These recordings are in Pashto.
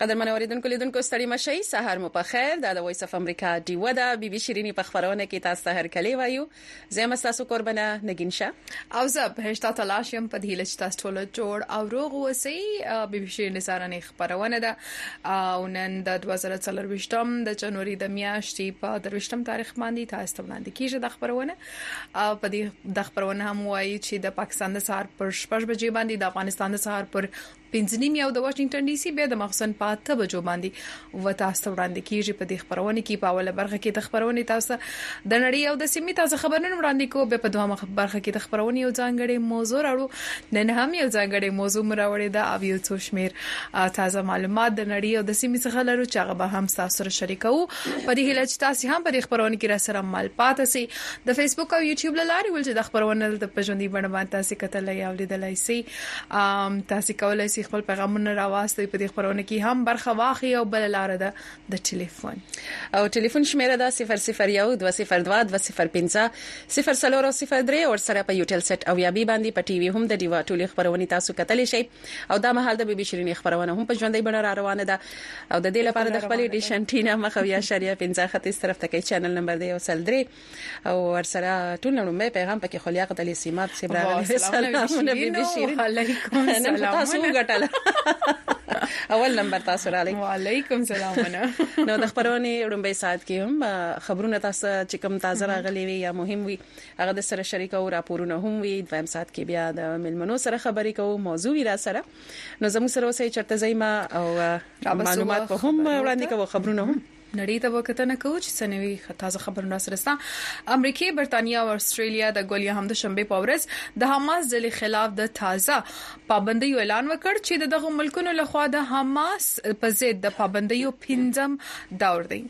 قدرمن اوریدونکو لیدونکو ستړي مشي سهار مو په خیر دا د وایس اف امریکا دیو ده بي بي شيرينی په خبرونه کې تاسو ته هر کلی وایو زه یم ستاسو کوربنه نګین شاه او زه بهشتا تلاش یم په دې هیله چې تاسو ټول جوړ او روغ اوسئ بي بي شیر نثارانه خبرونه ده او نن د 2024م د جنوري د میاشتې په دروشتم تاریخ باندې تاسو ته وړاندې کیږي د خبرونه او په دې د خبرونه هم وایي چې د پاکستان د سهار پر 6 بجې باندې د افغانستان د سهار پر پنځه نیم یو د واشنګټن ډي سي بیا د ماخوسن په اته بجو باندې و تاسو ته وړاندې کیږي په دې خبرونه کې په اوله برخه کې د خبرونې تاسو د نړۍ او د سیمې تازه خبرونه وړاندې کوو بیا په دوامه برخه کې د خبرونې یو ځانګړی موضوع راوړو نن هم یو ځانګړی موضوع مراوړې ده او یو څو شمیر تازه معلومات د نړۍ او د سیمې څخه لرو چې هغه به هم تاسو سره شریکو په دې هیله چې تاسو هم په دې خبرونه کې را سره مل پاتې سي د فیسبوک او یوټیوب لارې ول چې د خبرونه د پژوندۍ بڼه باندې تاسو کتلای او لیدلای سي تاسو کولای شئ خپل پیغامونه راوستئ په دې خبرونه کې هم برخه واخی او بل لار ده د ټلیفون او ټلیفون شمیره ده 0012020250 0003 او سره په یوټل سټ او یا بي باندې په ټي وي هم د دیوا ټولي خبرونه تاسو کتلی شئ او دا مهال د بیبي شیرینې خبرونه هم په ژوندۍ بڼه را روانه ده او د دې لپاره د خپل ډیشن ټینا مخه یا شریعه 15 خط طرف ته کې چینل نمبر دی او سل درې او ورسره ټول لومبه پیغام پکې خلیاق د لیسیمات صاحب راغلی سلامونه بي شيرين علیکم السلام تاسو وګټل اول نمبر تاسو را لې وعلیکم سلامونه نو د خبرونه لومبه سات کې هم خبرونه تاسو چې کوم تازه راغلي وي یا مهم وي هغه د سره شریک او راپورونه هم وي د فهم سات کې بیا د ملمنو سره خبرې کوو موضوع را سره نو زموږ سره اوسې چرته زېما او معلومات په هم وړاندې کوو خبرونه هم نړی ته به کتنه کوو چې څه نوي تازه خبرونه راسره شته امریکا برتانیا او استرالیا د ګل یا هم د شنبه په ورځ د حماس ځلې خلاف د تازه پابندیو اعلان وکړ چې د دغه ملکونو لخوا د حماس په ضد د پابندیو پنځم دور دی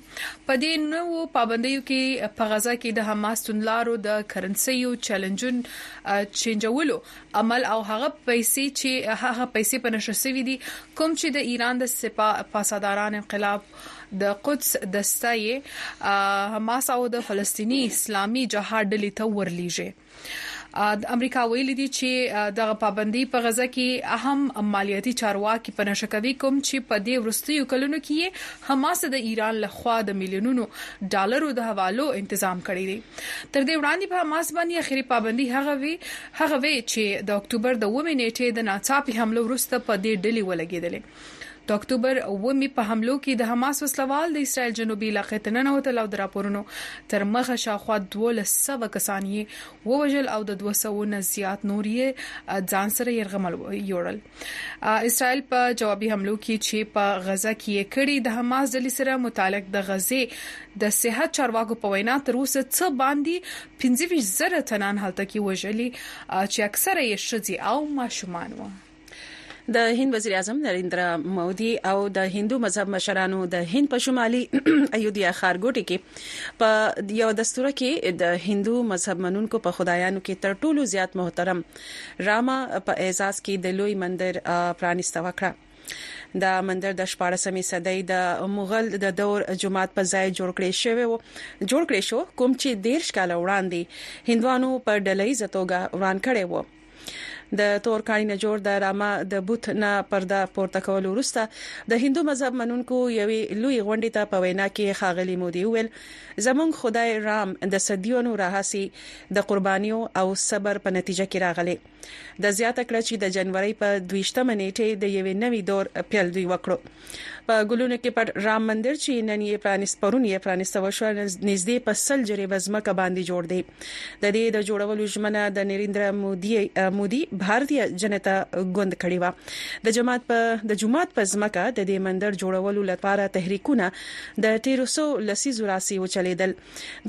په دې نوو پابندیو کې په غزا کې د حماس تندلارو د کرنسیو چیلنجون چینجولو عمل او هغه پیسې چې هغه پیسې په نشه سوي دي کوم چې د ایران د سپاه پاسداران انقلاب د قدس دسته یې حماس او د فلسطیني اسلامي جهاد ډلې ته ورلیږي امریکا ویلي دي چې دغه پابندي په غزه کې اهم مالیاتي چارواکي په نشه کوي کوم چې په دې ورستیو کلونو کې حماس د ایران له خوا د میلیونونو ډالرو د حوالو تنظیم کړی دی تر دې وړاندې په حماس باندې اخیری پابندي هغه وی هغه وی چې د اکتوبر د 9 نیټې د ناڅاپي حمله ورسته په دې ډلې ولګیدلې د اکتوبر اوومې په حملو کې د حماس وسله وال د اسرائیل جنوبي علاقې ته ننوتل او د راپورونو تر مخه شاوخوا دوولس سوه کسان یې ووژل او د دوه سوو نه زیات نور یې ځان سره یرغمل یوړل. اسرائیل په جوابي حملو کې چې په غزه کې یې کړي د حماس ډلې سره متعلق د غزې د صحت چارواکو په وینا تر اوسه څه باندې پنځه ویشت زره تنان هلته کې وژلي چې اکثره یې ښځې او ماشومان وو. د هند وزیر اعظم نریندرا مودي او د هندو مذهب مشرانو د هند په شمالي ایودیا خارګوټي کې په یو دستور کې د هندو مذهب منونکو په خدایانو کې تر ټولو زیات محترم راما په اعزاز کې د لوی مندر پرانیسته وکړه دا مندر د 14مې صدۍ د مغل د دور جماعت په ځای جوړ کړی شوی و جوړ کړی شو کوم چې 13 کال وړاندې هندوانو په ډلې زتوګه وران کړی و د تور کاڼي نه جوړ د راما د بوت نه پرده پورته کول ورسته د هندو مذهب منونکو یوې لوی غونډې ته په وینا کې خاغلی مودي ویل زمونږ خدای رام د صدیونو راهسي د قربانیو او صبر په نتیجه کې راغلی د زیاته کړه چې د جنوري په 22مه نیټه د یوې نوي دور پیل دوی وکړو په ګلونو کې پټ رام مندر چې نن یې پرانیست پرون یې پرانیست وشو نږدې په سل جریب ځمکه باندې جوړ دی د دې د جوړولو ژمنه د نریندرا مودي مودي بھارتي جنتا ګوند کړې و د جماعت په د جماعت په ځمکه د دې مندر جوړولو لپاره تحریکونه د ټیروسو لسیزو راسي وچلیدل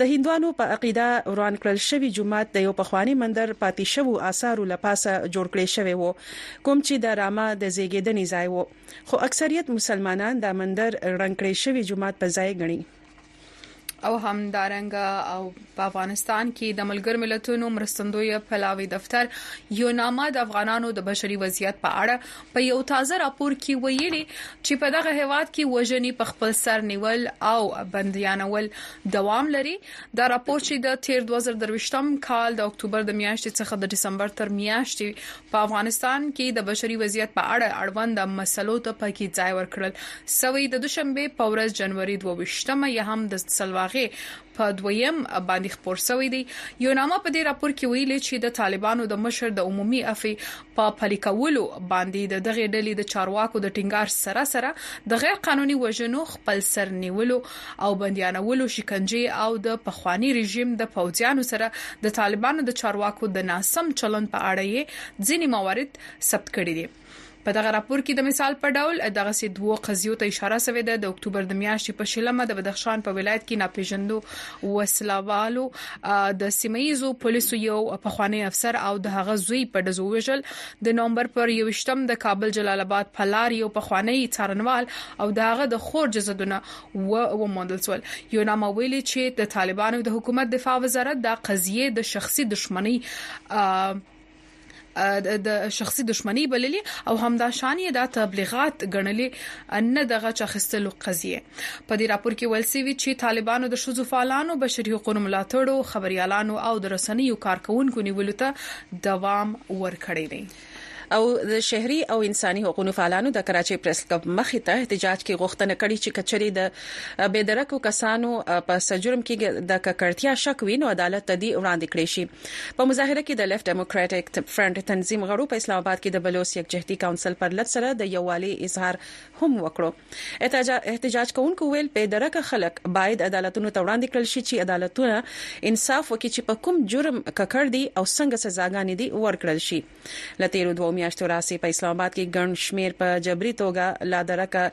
د هندوانو په عقیده وران کړل شوی جماعت د یو پخوانی مندر پاتې شوو آثارو لپاسه جوړ کړی شوی وو کوم چې د راما د زیږیدنې ځای وو خو اکثریت مسلمانان د مندر ړنګ کړی شوی جومات په ځای ګڼی. او همدارنګه په افغانستان کې د ملګرو ملتونو مرستندوی پلاوی دفتر یوناما د افغانانو د بشري وضعیت په اړه په یو تازه راپور کې ویلي چې په دغه هیواد کې وژنې په خپل سر نیول او بندیانول دوام لري دا راپور چې د تیر 2023 کال د اکتوبر د میاشتې څخه د دسمبر تر میاشتې په افغانستان کې د بشري وضعیت په اړه اړوند مسلو ته په کې ځای ورکړل سوی د دوشنبه په ورځ جنوري 22 مه یا هم د سلواغې په دویم باندې خبر شوې دي یو نامه په دې راپور کې ویلي چې د طالبانو د مشر د عمومي افي په پلیکولو باندې د دغه ډلې د چارواکو د ټینګار سره سره د غیر قانوني وژنو خپل سر نیولو او بندیانولو، شکنجې او د پخواني رژیم د پوځیانو سره د طالبانو د چارواکو د ناسم چلند په اړه یې ځینې موارد ثبت کړي دي. په دغه راپور کې د مثال په ډول دغسې دوو قضیو ته اشاره شوې ده، د اکتوبر د میاشتې په شلمه د بدخشان په ولایت کې ناپېژندو وسله والو د سیمه ییزو پولیسو یو پخوانی افسر او د هغه زوی په ډزو ووژل، د نومبر پر یوشتم د کابل جلال آباد په لار یو پخوانی څارنوال او د هغه د خور جسدونه و وموندل شول یوناما ویلي چې د طالبانو د حکومت دفاع وزارت دا قضیه د شخصي دښمنۍ د شخصي دښمنۍ بللي او همدا شان یې دا تبلیغات ګڼلي نه دغه چخستلو قضیه په دې راپور کې ویل شوی چې طالبانو د شذو فعالانو بشري حقوقو ملاتړو خبريالانو او د رسنیو کارکونکو نیولو ته دوام ورکړی دی. او د شهري او انساني حقوقو فعالانو د کراچۍ پریس کلب مخې ته احتجاج کې غوښتنه کړې چې که چېرې د بې درکو کسانو په څه جرم کې د ککړتیا شک وي نو عدالت ته دې وړاندې کړی شي په مظاهره کې د لیفټ ډیموکراټیک فرنټ تنظیم غړو په اسلام آباد کې د بلوڅ یکجهتي کونسل پر لب سره د یووالي اظهار هم وکړو احتجاج کوونکو وویل، بې درکه خلک باید عدالتونو ته وړاندې کړل شي چې عدالتونه انصاف وکړي چې په کوم جرم ککړ دي او څنګه سزاګانې دي ورکړل شي. له تېرو دوو میاشتو راهسې په اسلام اباد کې ګڼ شمېر په جبري توګه لا درکه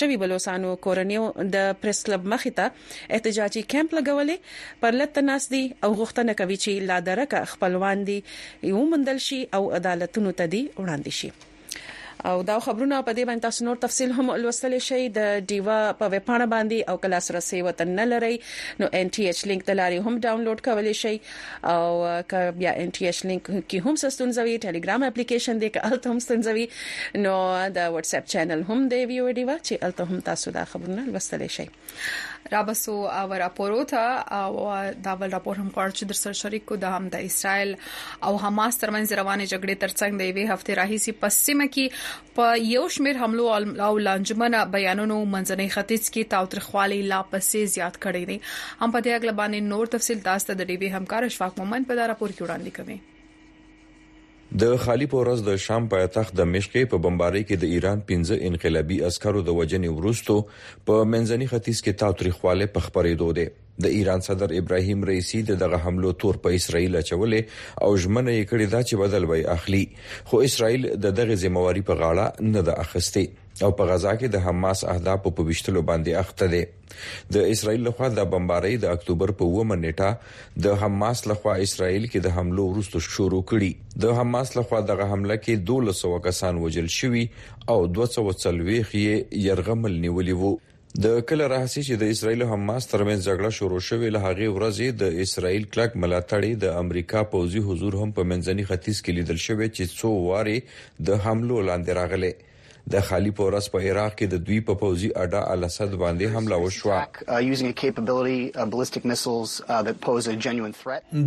شوي بلوڅانو کورنیو د پرېس کلب مخې ته احتجاجي کمپ لګولی پر لت ته ناست دي او غوښتنه کوي چې لا درکه خپلوان دي وموندل شي او عدالتونو ته دي وړاندې شي. او دا خبرونه په دې باندې تاسو نور تفصيل هم لوستل شئ د ډیوا په ویب پاڼه باندې او کله سره سي وطن نه لري نو ان ټي ایچ لینک د لارې هم ډاونلوډ کولی شئ او که بیا ان ټي ایچ لینک کې هم سستونځوي ټلګرام اپلیکیشن دی که الته هم ستونځوي نو د واتس اپ چینل هم دی ویو ډیوا چې الته هم تاسو دا خبرونه لوستل شئ رابسو او راپورو ته او دا ول راپور هم غواړ چې در سره شریک کو د هم د اسرایل او حماس ترمنځ روانه جګړې ترڅنګ د یوې هفته راهیسي په سیمه کې په یو شمیر حملو او لانجمنه بیانونو منځنۍ ختیځ کې تاوتریخوالي لا پسې زیات کړی دی هم په دې اړه باندې نور تفصيل تاسو ته د ډیوی همکار اشفاق مومن په دا راپور کې وړاندې کوي د خالي په ورځ د شام پایتخت دمشق کې په بمبارۍ کې د ایران 15 انقلابي عسکرو د وژنې وروسته په منځني ختیځ کې تاوتریخوالی په خپرېدو دی. د ایران صدر ابراهیم رئیسي د دغه حملو تور په اسرائیل اچولی او ژمنه یې کړې ده چې بدل به یې اخلي، خو اسرائیل د دغې ذمهواري په غاړه نه ده اخیستې او په غزا کې د حماس اهدافو په ویشتلو باندې اخته دی. د اسرایل لخوا د بمبارۍ د اکتوبر په 9 نیټه د حماس لخوا اسرایل کې د حملو وروسته شروع کړي د حماس لخوا دغه حمله کې 1200 کسان وژل شوي او 240 یې يرغمل نیولي وو د کله راهسي چې د اسرایل او حماس ترمنځ جګړه شروع شوې له هغه ورځې د اسرایل کلک ملاتړي د امریکا پوځي حضور هم په منځني ختیځ کې لیدل شوی چې څو واره د حملو لاندې راغلي د خالي په ورځ په عراق کې د دوی په پوځي اډه الاسد باندې حمله وشوه.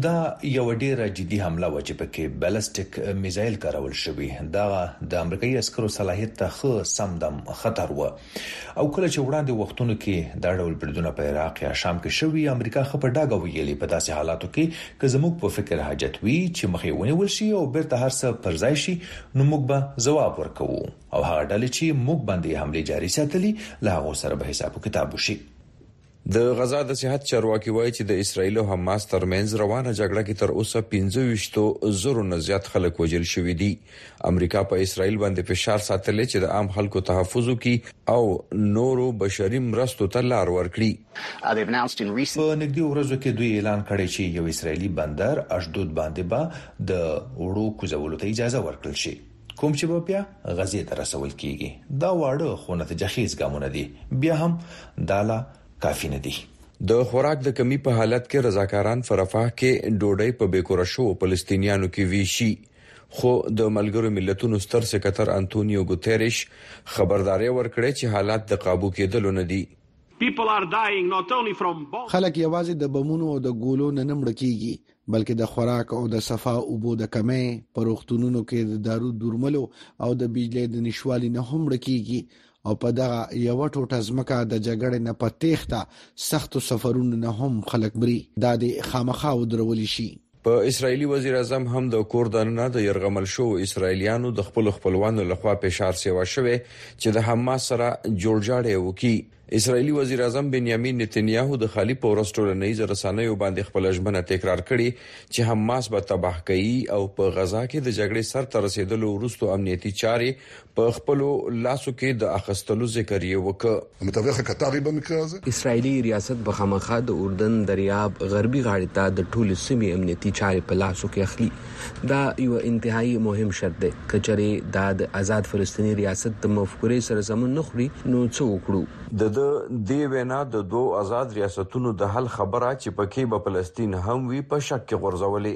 دا یوه ډېره جدي حمله وه چې پکې بالسټیک میزایل کارول شوي. دغه د امریکايي عسکرو صلاحیت ته ښه سم دم خطر و او کله چې وړاندې وختونو کې دا ډول بریدونه په عراق یا شام کې شوي، امریکا ښه په ډاګه ویلي، په داسې حالاتو کې که زموږ په فکر حاجت وي چې مخه یې ونیول شي او بېرته هر څه پر ځای شي، نو موږ به ځواب ورکوو او هغه ډلې چې موږ باندې یې حملې جاري ساتلي، له هغو سره به حساب و کتاب وشي. د غزا د صحت چارواکي وايي چې د اسراییل او حماس ترمنځ روانه جګړه کې تر اوسه پنځه ویشتو زرو نه زیات خلک وژل شوي دي. امریکا په اسرائیل باندې فشار ساتلی چې د عام خلکو تحفظ وکړي او نورو بشري مرستو ته لار ورکړي. په نږدې ورځو کې دوی اعلان کړی چې یو اسرائیلي بندر اشدود باندې به د اوړو کوزولو ته اجازه ورکړل شي، کوم چې به بیا غزې ته رسول کیږي. دا واړه خو نتیجه خیز ګامونه دي، بیا هم دا لا کافي نه دي. د خوراک د کمي په حالت کې رضاکاران په رفاه کې ډوډۍ په بې کوره شوو فلسطینیانو کې ویشي. خو د ملګرو ملتونو ستر سکرتر انتونیو ګوتریش خبرداری ورکړی چې حالات د قابو کېدلو نه دي. خلک یوازې د بمونو او د ګولو نه نه مړه کېږي، بلکې د خوراک او د صفا اوبو د کمۍ، په روغتونونو کې د دارو دورملو او د بجلۍ د نشتوالي نه هم مړه کېږي او په دغه یوه ټوټه ځمکه د جګړې نه په تېښته سختو سفرونو نه هم خلک مري. دا دې خامخا ودرول شي. په اسرایلي وزیراعظم هم د کور دننه د يرغمل شوو اسرایلیانو د خپل خپلوانو لخوا فشار سیوا شوه چې د حماس سره جوړجاړی وکړي اسرایلی وزیر اعظم بنیامین نتنیاهو د خالی په ورځ ټولنیز رسنیو باندې خپل ژمنه تکرار کړې چې حماس به تباه کوي او په غزا کې د جګړې سر ته رسیدلو وروسته امنیتي چارې په خپلو لاسو کې د اخستلو ذکر یې وکړ. متوخه کتاغي به مې کړه. اسراییلي ریاست به خامخا د اردن دریاب غربي غاړې ته د ټولې سیمې امنیتي چارې په لاسو کې اخلي. دا یو انتهايي مهم شرط دی. که چېرې دا د ازاد فلسطیني ریاست د مفکورې سره سمون نه خوري، نو څه وکړو؟ د ده دې وینا د دوو ازاد ریاستونو د حل خبره چې پکې به فلسطین هم وي، په شک کې غورځولې.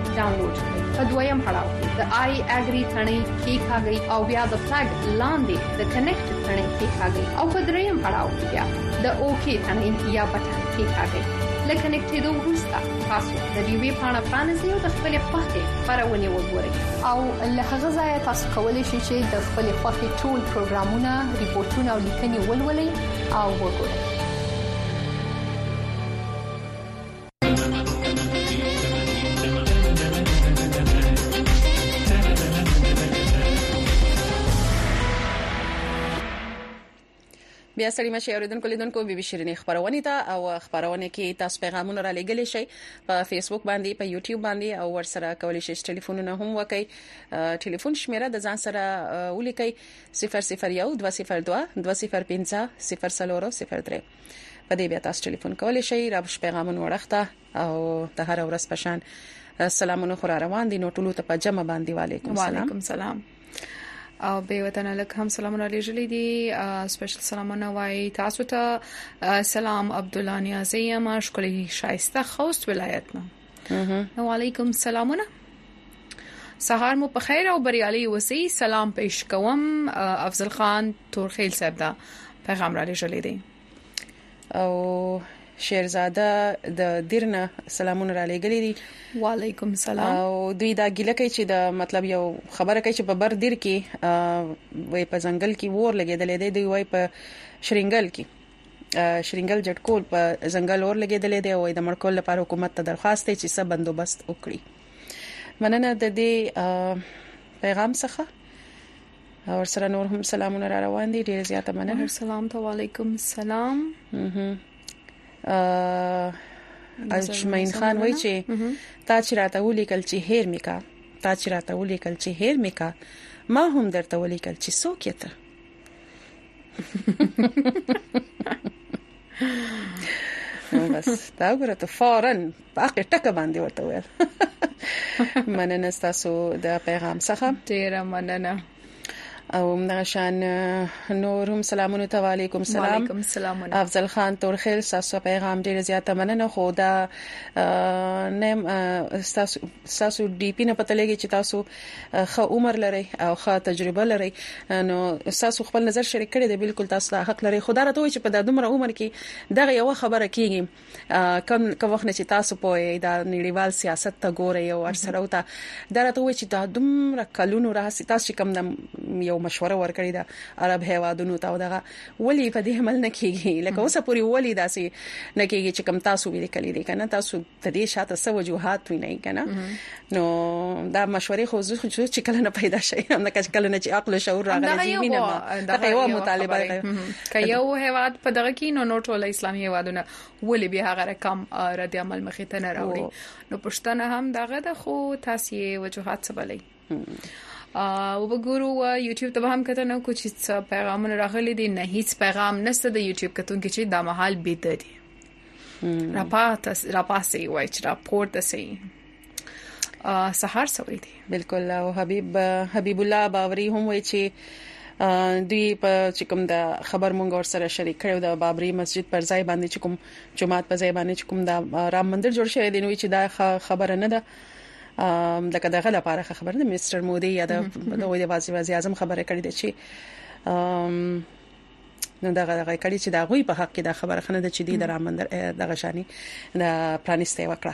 ډاونلوډ کړئ په دویم پړاو کې د آی اګری ثنې کې ښاګي او بیا د فلګ لاندې د کنیکټ ثنې کې ښاګي او په دریم پړاو کې بیا د اوکی ثنې یا بټن کې ښاګي له کنیکټېدو وروسته تاسو د دې وی پاڼه پرانیزئ او د خپل خوښې خبرونه وګورئ او له هغه ځایه تاسو کولی شئ چې د خپل خوښې ټول پروګرامونه ریپورتونه او لیکنې ولولئ او وګورئ بیا سړی مشه اوریدونکو لیدونکو بي بي شيرینې خبرونه ته او خبرونه کې تاسو پیغامونه را لګل شي په فیسبوک باندې په یوټیوب باندې او ورسره کولی شئ ټلیفونونه هم وکړئ ټلیفون شمیره د ځان سره ولیکئ 001 202 205 003 په دې بیا تاسو ټلیفون کولی شئ را بش پیغامونه ورخته او د هر ورځ پشان سلامونه خور روان دي نو ټولو ته په جمع باندې وعليکم سلام وعليکم سلام او به وطن لک هم سلامونه لېږلې دي سپیشل سلامونه وای تاسو ته سلام عبد الله نیازی ما شکلې شایسته خوست ولایت نه وعلیکم سلامونه سهار مو په خیر او بریالي اوسئ سلام پېښ کوم افضل خان تورخیل صاحب دا پیغام را لېږلی دی او شیرزاده د دیرنه سلامونه را لېګلې دي وعلیکم سلام او دوی دا ګیله کوي چې د مطلب یو خبره کوي چې په بر دیر کې وای په ځنګل کې ور لګیدلې دی دوی وای په شرنګل کې شرنګل جټکول په ځنګل اور لګیدلې دی او د مړکول لپاره حکومت ته درخواست دی چې څه بندوبست وکړي مننه د دې پیغام څخه او سره نور هم سلامونه را روان دي ډیر زیاته مننه سلام ته وعلیکم السلام اجمعین خان وای چې تا چې راته ولیکل چې هیر میکا تا چې راته ولیکل چې هیر میکا ما هم درته ولیکل چې څوک یې ته نو بس دا غره ته فورن باقي ټکه باندې ورته ویل مننه تاسو د پیغام څخه ډیره مننه او نشان نور هم سلامونه ته وعليکم سلام وعليکم سلام افضل خان تورخیل تاسو پیغام ډیر زیاته مننه خو دا نیم تاسو ستاسو ډي پي نه پته لګي چې تاسو ښه عمر لري او ښه تجربه لري نو تاسو خپل نظر شریک کړئ د بالکل تاسو ته حق لري خدای راته وي چې په د دومره عمر کې دغه یو خبره کیږي کم کوم وخت چې تاسو په دا نړیوال سیاست ته ګوري او ورسره وتا دا راته وي چې دا دومره کلونو راځي تاسو کوم د یو مشوره ورکړی دا عرب هیوادونو ته دغه ولی په دې عمل نه کیږي لکه اوسه پوری ولی داسي نه کیږي چې کم تاسو ویل کړی دي کنه تاسو د دې شاته څه وجوهات وینئ کنه نو دا مشورې خو زه خو چې کله نه پیدا شي هم نه کله کله نه چې عقل او شعور راغلی دی مینه ما دا یو مطالبه ده که یو هیواد په دغه کې نو نو ټول اسلامي هیوادونه ولې به هغه رقم رد عمل مخې ته نه راوړي نو پښتنه هم دغه د خو تاسو وجوهات څه بلئ او وګورو یوټیوب ته هم کته نو کوچ څه پیغامونه راغلي دي نه هیڅ پیغام نشته د یوټیوب کتون کې چې دا مهال بیته دي راپات راپاسي وای چې راپورت سي سحر سوي دي بالکل او حبيب حبيب الله باوري هم وای چې دوی په چې کوم د خبر مونږ ور سره شریک کړو د بابری مسجد پر ځای باندې چې کوم جماعت په ځای باندې چې کوم د رام مندر جوړ شوی دی نو چې دا خبره نه ده لکه دغه لپاره خبره ده مستر مودي یا د دوی د وزیر اعظم خبره کړې ده چې نو دغه دغه کړي چې دا غوي په حق کې دا خبره خنه ده چې دی درامندر دغه شانی د پرانیسته وکړه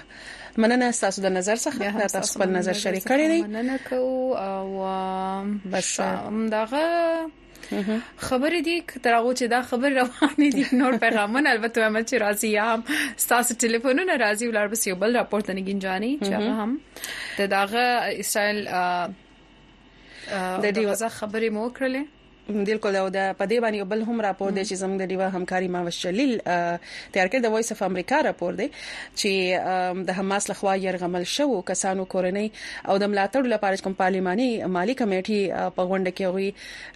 مننه تاسو د نظر څخه تاسو خپل نظر شریک کړی دی مننه کو او بس دغه خبرې دي تر هغه چې دا خبر روانې دي نور پیغامونه البته ما چې راځي یا هم تاسو ټلیفونونه راځي ولر بس یو بل راپورته نه گنجاني چې هغه هم د داغه اسرائیل د دې وځه خبرې مو کړلې بالکل او د پدې باندې بل هم راپور دی چې زموږ د ډیوا همکاري ما وشلیل تیار کړ د وایس اف امریکا راپور دی چې د حماس لخوا يرغمل شوو کسانو کورنۍ او د ملاتړو لپاره چې کوم پارلماني مالي کمیټي په غونډه کې غوي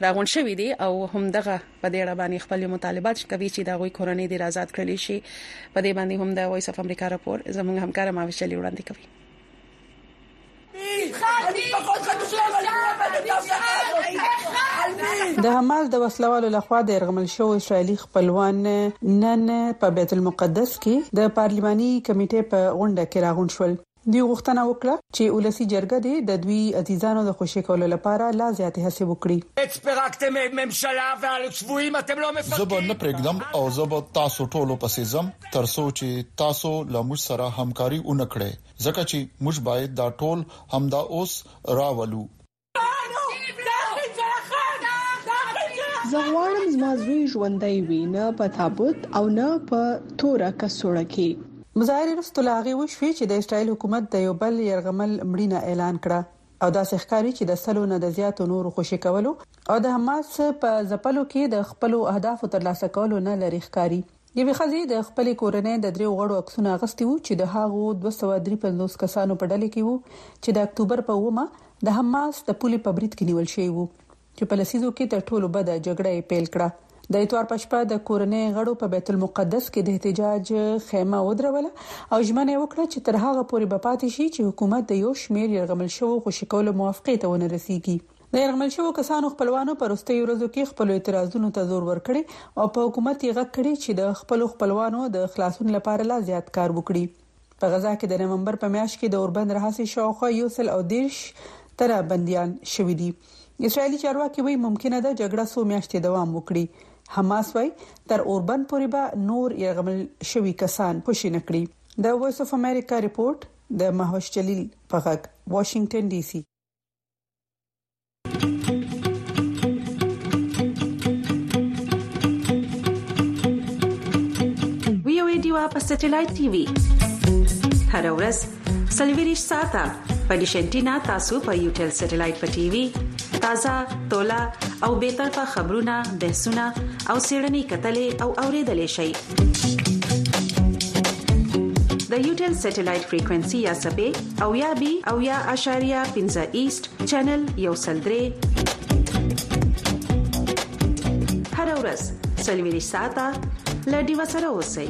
راغون شوې دي او هم دغه په دې اړه باندې خپل مطالبات کوي چې دا غوي کورنۍ د آزاد کړل شي په دې باندې هم د وایس اف امریکا راپور زموږ همکار ماوي چلی وړاندې کوي د حماس د وسلوالو لخوا د ارغمل شو اسرایلی خپلوان نن په بیت المقدس کې د پارلماني کمیټې په غونډه کې راغون شول دی غوښتنه وکړه چې ولسی جرګه دې د دوی عزیزانو د خوشی کولو لپاره لا زیاتې هڅې وکړي زبر نه پرېږدم او زبر تاسو ټولو پسې زم ترڅو چې تاسو له موږ سره همکاري ونکړي ځکه چې موږ باید دا ټول همدا اوس راولو. زه غواړم زما زوی ژوندی وي، نه په تابوت او نه په توره کڅوړه کې. مظاهرې وروسته له هغې وشوې چې د اسراییل حکومت د یو بل یرغمل مړینه اعلان کړه او داسې ښکاري چې د سلو نه د زیاتو نورو خوشې کولو او د حماس په ځپلو کې د خپلو اهدافو ترلاسه کولو نه لرې ښکاري. یوې ښځې د خپلې کورنۍ د دریو غړو عکسونه اخیستي وو چې د هغو دوه سوه درې پنځوس کسانو په ډلې کې وو چې د اکتوبر په اوومه د حماس د پولې په برید کې نیول شوي وو چې په لسیزو کې تر ټولو بده جګړه یې پیل کړه. د اتوار په شپه د کورنۍ غړو په بیت المقدس کې د احتجاج خیمه ودروله او ژمنه یې وکړه چې تر هغه پورې به پاتې شي چې حکومت د یو شمیر یرغمل شوو خوشې کولو موافقې ته ونه رسیږي. د یرغمل شوو کسانو خپلوانو په وروستیو ورځو کې خپلو اعتراضونو ته زور ورکړی او په حکومت یې غږ کړی چې د خپلو خپلوانو د خلاصون لپاره لا زیات کار وکړي. په غزا کې د نومبر په میاشت کې د اوربند راهسې شاوخوا یو سل او دېرش تنه بندیان شوي دي. اسرایلي چارواکي وایي ممکنه ده جګړه څو میاشتې دوام وکړي. حماس وایي تر اوربند پورې به نور یرغمل شوي کسان خوشې نه کړي. د وایس اف امریکا رپورټ، د مهوش جلیل په غږ، واشنګټن ډي سي. ډیوا په سټلایټ ټي وي هر ورځ سلویریش ساته په ډیشنټینا تاسو په یو ټل سټلایټ په ټي وي تازه تولا او به تر په خبرونه بحثونه او سیړنی کتلې او اوریدلې شي د یو ټل سټلایټ فریکوئنسي یا سبې او یا بی او یا اشاریه پنځه ایست چینل یو سل درې هر ورځ سلویری ساته لډي وسره اوسئ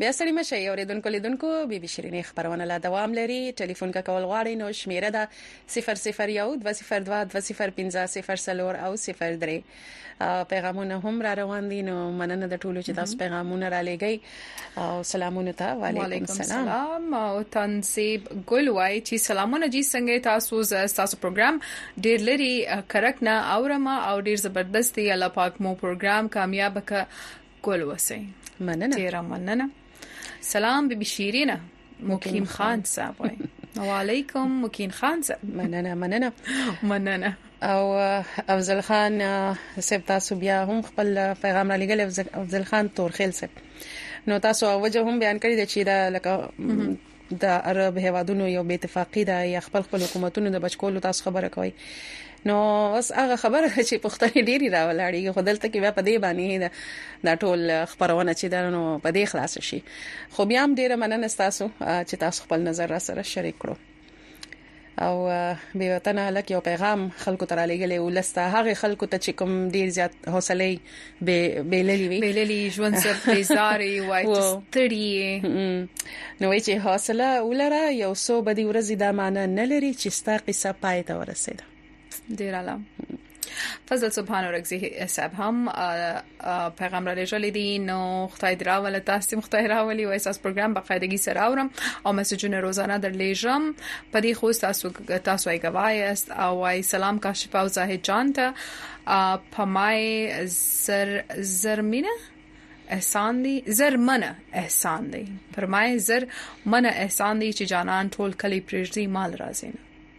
بیا سړی مشه یو ریدونکو لیدونکو بي بي شيرینې خبرونه لا دوام لري ټلیفون کا کول غواړي نو شمیره ده 0012022050 او 03 پیغامونه هم را روان دي نو مننه د ټولو چې تاسو پیغامونه را لېږئ او سلامونه ته وعليکم السلام سلام او تنسيب ګل وای چې سلامونه جی څنګه تاسو تاسو پروګرام ډیر لري کرک نه اورم او ډیر زبردست دی الله پاک مو پروګرام کامیاب ک ګل وسه مننه ډیر مننه سلام بی بی شیرینه مقیم خان صاحب وای وعلیکم مکین خان صاحب مننه مننه مننه او افضل خان سب تاسو بیا هم خپل پیغام را لګل افضل خان تورخیل سب نو تاسو وجه هم بیان کړی چې دا لکه د عرب هوادونو یو بې اتفاقی ده یا خپل خپل حکومتونو د بچکولو تاسو خبره کوي نو اوس هغه خبره ده چې پښتنې ډېری راولاړي خو دلته کې بیا په دې باندې دا ټول خبرونه چې دا نو په دې خلاص شي خو بیا هم ډېر مننه تاسو چې تاسو خپل نظر را سره شریک کړو او به وطن هلک یو پیغام خلکو ته را لګلې ولسته هغه خلکو ته چې کوم ډیر زیات حوصله به بیللی وي بیللی ژوند سر بیزارې وای چې ستړي نو وای چې حوصله ولره یو سو بدی ورځي دا معنی نه لري چې ستا قصه پای ته ورسېده ډیر اعلی فضل سبحان اورکزي صاحب هم پیغام را لېږلی دی نو خدای درا ول تاسو خدای را ولي وای تاسو پروګرام بقاعدګي سره اورم او میسجونه روزانه در لېږم په دې خو تاسو تاسو یې گواهی است او وای سلام کاشف او زاهد جان ته په مای زر زرمینه احسان دی زر منه احسان دی پر مای زر منه احسان دی چې جانان ټول کلی پرېږدي مال راځي نه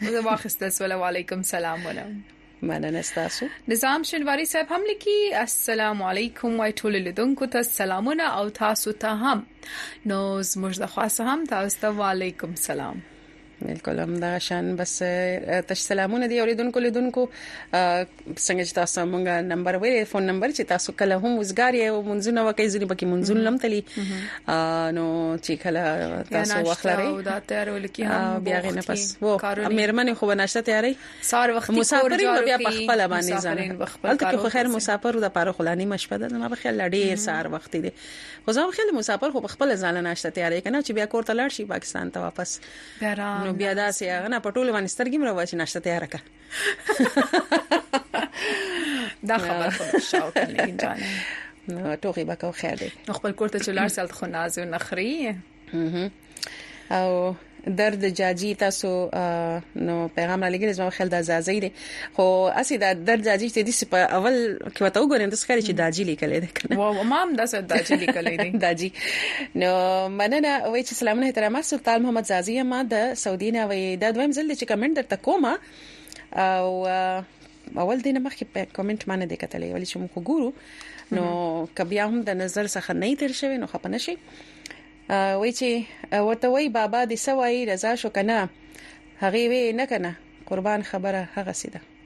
زه واخستل سلام علیکم سلام ولهم مننه تاسو نظام شنواری صاحب هم لیکي السلام علیکم وای ټول لیدونکو ته سلامونه او تاسو ته هم نو زموږ د خاصه هم تاسو ته وعلیکم سلام بالکل هم دا شان بس تش سلامونه دی اوریدونکو لیدونکو څنګه چې تاسو مونږه نمبر وې فون نمبر چې تاسو کله هم وزګار یې او منځونه وکړي ځنی پکې منځون لم تلی نو چې کله تاسو وخلري او دا تیار ولکې هم بیا غنه پس وو مېرمنې خو ناشته تیارې سار وخت مسافر بیا په خپل باندې ځان هلته کې خو خیر مسافر د پاره خلانی مشپه ده ما په خیال ډېر سار وخت دی خو زه خیال مسافر خو په خپل ځان ناشته تیارې کنه چې بیا کور ته لاړ شي پاکستان ته واپس نو بیا دا سي هغه نه پټول باندې سترګې مروه چې ناشته تیار کړه دا خبر خو شاو کنه اینجا نه ټوغي بکاو خیر دی خپل کوړه چې لار سالت خو ناز نه خري او درد جاجی تاسو نو پیغام را لګیږي زما خیال د ازازي دي خو اسی دا درد جاجی چې دي په اول کې وته وګورم د سخري چې داجی لیکل دي کنه و امام د سر داجی لیکل دي داجی نو مننه وای چې سلامونه احترامات سلطان محمد زازی یم د سعودي نه وي دا دویم ځل دی چې کمنټ درته کوم او اول دینه مخکې په کمنټ باندې د کتلې ولې چې موږ ګورو نو کبیا هم د نظر څخه نه تیر شوی نو خپنه شي وای چې ورته وای بابا د سوای رضا شو کنه هغه وی نه کنه قربان خبره هغه سیده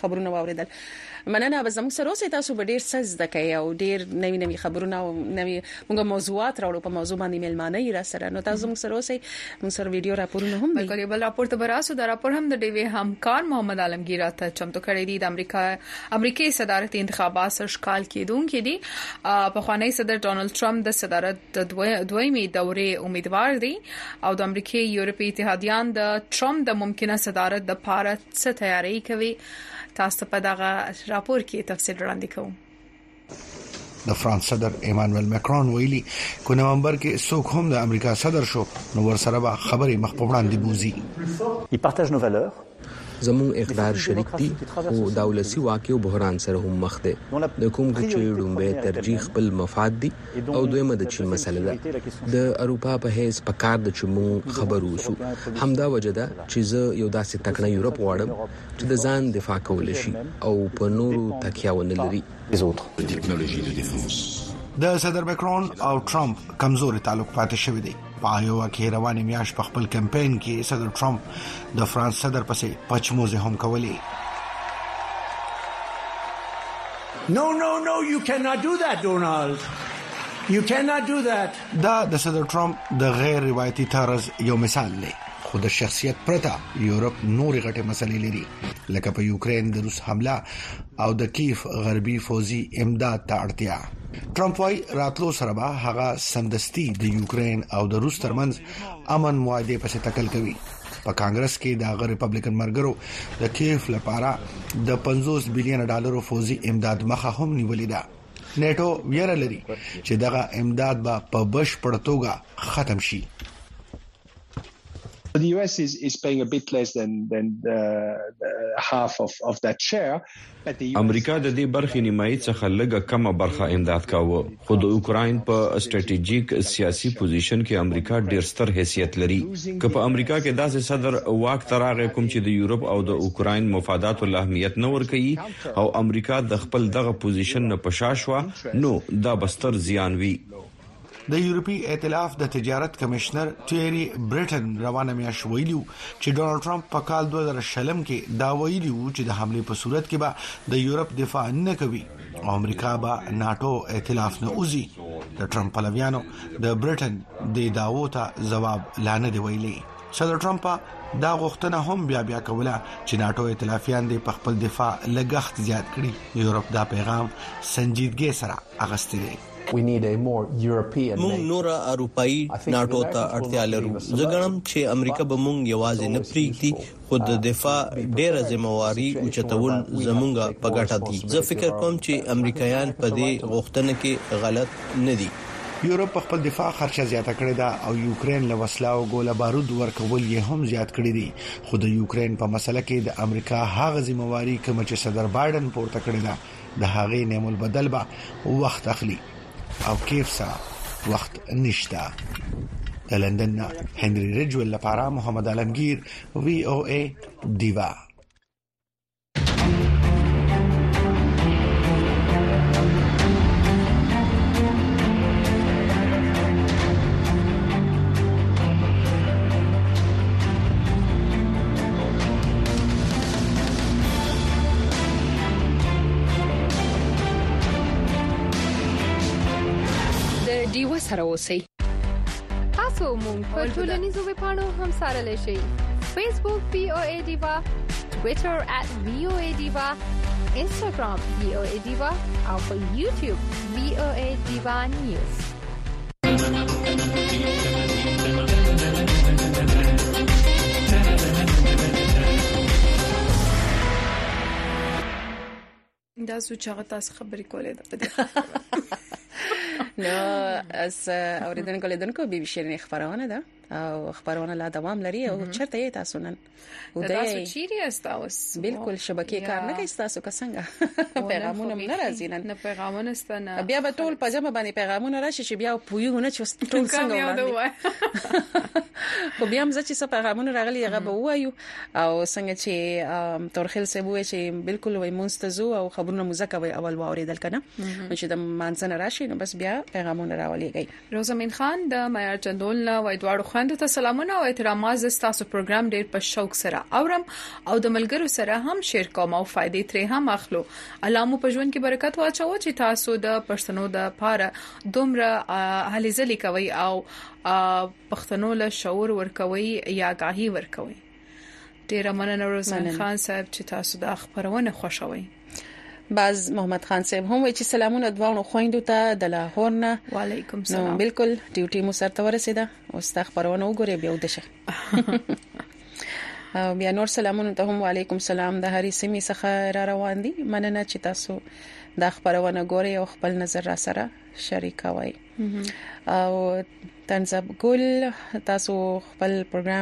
خبرونه واوریدل مننه به زموږ سره اوسې تاسو به ډیر څه زده کوي او ډیر نوي نوي خبرونه او نوي موږ موضوعات راوړو په موضوع باندې ملمانه یې را سره نو تاسو موږ سره اوسې موږ سره ویډیو راپورونه هم دي بلکې بل راپور ته براسو دا راپور هم د ډیوی همکار محمد عالمگیر راته چمتو کړی دی د امریکا امریکای صدارت انتخابات سر شکال کېدونکې دي په خوانی صدر ډونلډ ترامپ د صدارت د دویمې دورې امیدوار دی او د امریکې یورپي اتحادیان د ترامپ د ممکنه صدارت د پاره څه تیاری کوي تاسو په دغه راپور کې تفصیل وړاندې کوم د فرانس صدر ایمانوئل مکرون ویلي کو نومبر کې څوک هم د امریکا صدر شو نو ورسره به خبرې مخ په وړاندې بوزي زموږ اقدار شریک دي خو داولسي واک او بحران سره هم مخ دی د کوم چې ړومبی ترجیح خپل مفاد دي او دویمه د چین مسله ده د اروپا په حیث په کار د چې موږ خبر اوسو همدا وجه ده چې زه یو داسې تکړه یورپ غواړم چې د ځان دفاع کول شي او په نورو تکیه ونه لري د صدر مکرون او ټرمپ کمزوري تعلق پاتې شوی دی په آیووا کې روانې میاشت په خپل کمپاین کې صدر ټرمپ د فرانس صدر پسې پچموزه هم کولې No, no, no, you cannot do that, Donald. You cannot do that. دا د صدر ټرمپ د غیر روایتي طرز یو مثال دی. خو د شخصیت پرته یورپ نور غټه مسلې لري لکه په یوکرين د روس حمله او د کیف غربي فوزي امداد ته اړتیا ټرمپ وايي راتلو سره به هغه سمدستي د یوکرين او د روس ترمنځ امن معاهده پسې تکل کوي په کانګرس کې د غیر ریپبلیکن مرګرو د کیف لپاره د 50 بلین ډالرو فوزي امداد مخه هم نیولې ده نیټو ویره لري چې دغه امداد به په بشپړ توګه ختم شي The U.S. is paying a bit less than half of that share. امریکا د دې برخې نیمایي څخه لږه کمه برخه امداد کاوه، خو د اوکراین په سټراټیژیک سیاسي پوزیشن کې امریکا ډیر ستر حیثیت لري. که په امریکا کې داسې صدر واک ته راغی کوم چې د یورپ او د اوکراین مفاداتو له اهمیت نه ورکوي او امریکا د خپل دغه پوزیشن نه په شا شوه نو دا به ستر زیان وي. د یورپي ائتلاف د تجارت کمشنر تیری بریټن روانه میاشت ویلي چې ډونالد ټرمپ په کال 2020 کې دا ویلي وو چې د حمله په صورت کې به د یورپ دفاع نه کوي او امریکا به ناتو ائتلاف نه اوزي د ټرمپ پلویانو د بریټن د داوو ته جواب لانه دی ویلي صدر ټرمپ دا غوښتنه هم بیا بیا کوله چې ناتو ائتلافیان دې په خپل دفاع لګښت زیات کړي یورپ دا پیغام سنجیدګي سره اغستلی موږ نوره اروپايي ناټو ته اړتیا لرو. زه ګڼم چې امریکا به موږ یوازې نه پریږدي خو د دفاع ډیره ذمه واري اوچتول زموږ په ګټه دي. زه فکر کوم چې امریکایان په دې غوښتنه کې غلط نه دي. یورپ په خپل دفاع خرچه زیاته کړې ده او یوکرین له وسله او ګوله بارود ورکول یې هم زیات کړي دي خو د یوکرین په مسله کې د امریکا هغه ذمه واري کومه چې صدر بایډن پورته کړې ده د هغې نعم البدل به وخت اخلي او کیف سره وخت نشته د لندن نه هنري رجول لپاره محمد عالمگیر وی او ای دیوا د ډیوه سره اوسئ تاسو مونږ په ټولنیزو ویب پاڼو هم سره لشي فیسبوک پی او ای دیوا ټوئیټر @voadiva انستګرام voadiva او په یوټیوب voadiva news دا څه چې هغه تاسو خبرې کولې ده نو از اوریدونکو لیدونکو بي بي شيرین خبرونه ده او خبرونه لا دوام لري او چرته یې تاسو نن او دا تاسو چیرې استاوس بالکل شبکې کار نه کوي تاسو کا څنګه پیغامونه نه راځي نن نه پیغامونه ستنه بیا به ټول په جمع باندې پیغامونه راشي چې بیا پویونه چې ټول څنګه وړاندې خو بیا هم چې څه پیغامونه راغلي هغه به وایو او څنګه چې تورخل سه وای چې بالکل وای مونستزو او خبرونه مزه کوي اول واوریدل کنه چې د مانسن راشي نو بس بیا پیغامونه راولېږي روزمین خان د معیار چندول نه وای دواړو خويندو ته سلامونه او احترامات زه تاسو پروګرام ډیر په شوق سره اورم او د ملګرو سره هم شیر کوم او فائدې ترې هم اخلو الله مو په ژوند کې برکت واچو چې تاسو د پښتنو د پاره دومره هلي ځلې کوي او پښتنو له شعور ورکوي یا گاهي ورکوي ډیره مننه روزان خان صاحب چې تاسو دا خبرونه خوښوي باز محمد خان صاحب هم وی چې سلامونه دواړو خويندو ته د لاهور نه وعليکم سلام نو بالکل ډیوټي مو سره ورسیده او ستا خبرونه وګوري بیا ودشه او بیا نور سلامونه ته هم وعليکم سلام د هری سیمې څخه را روان دي مننه چې تاسو دا خبرونه ګوري او خپل نظر را سره شریکوي او تنزب ګل تاسو خپل پروګرام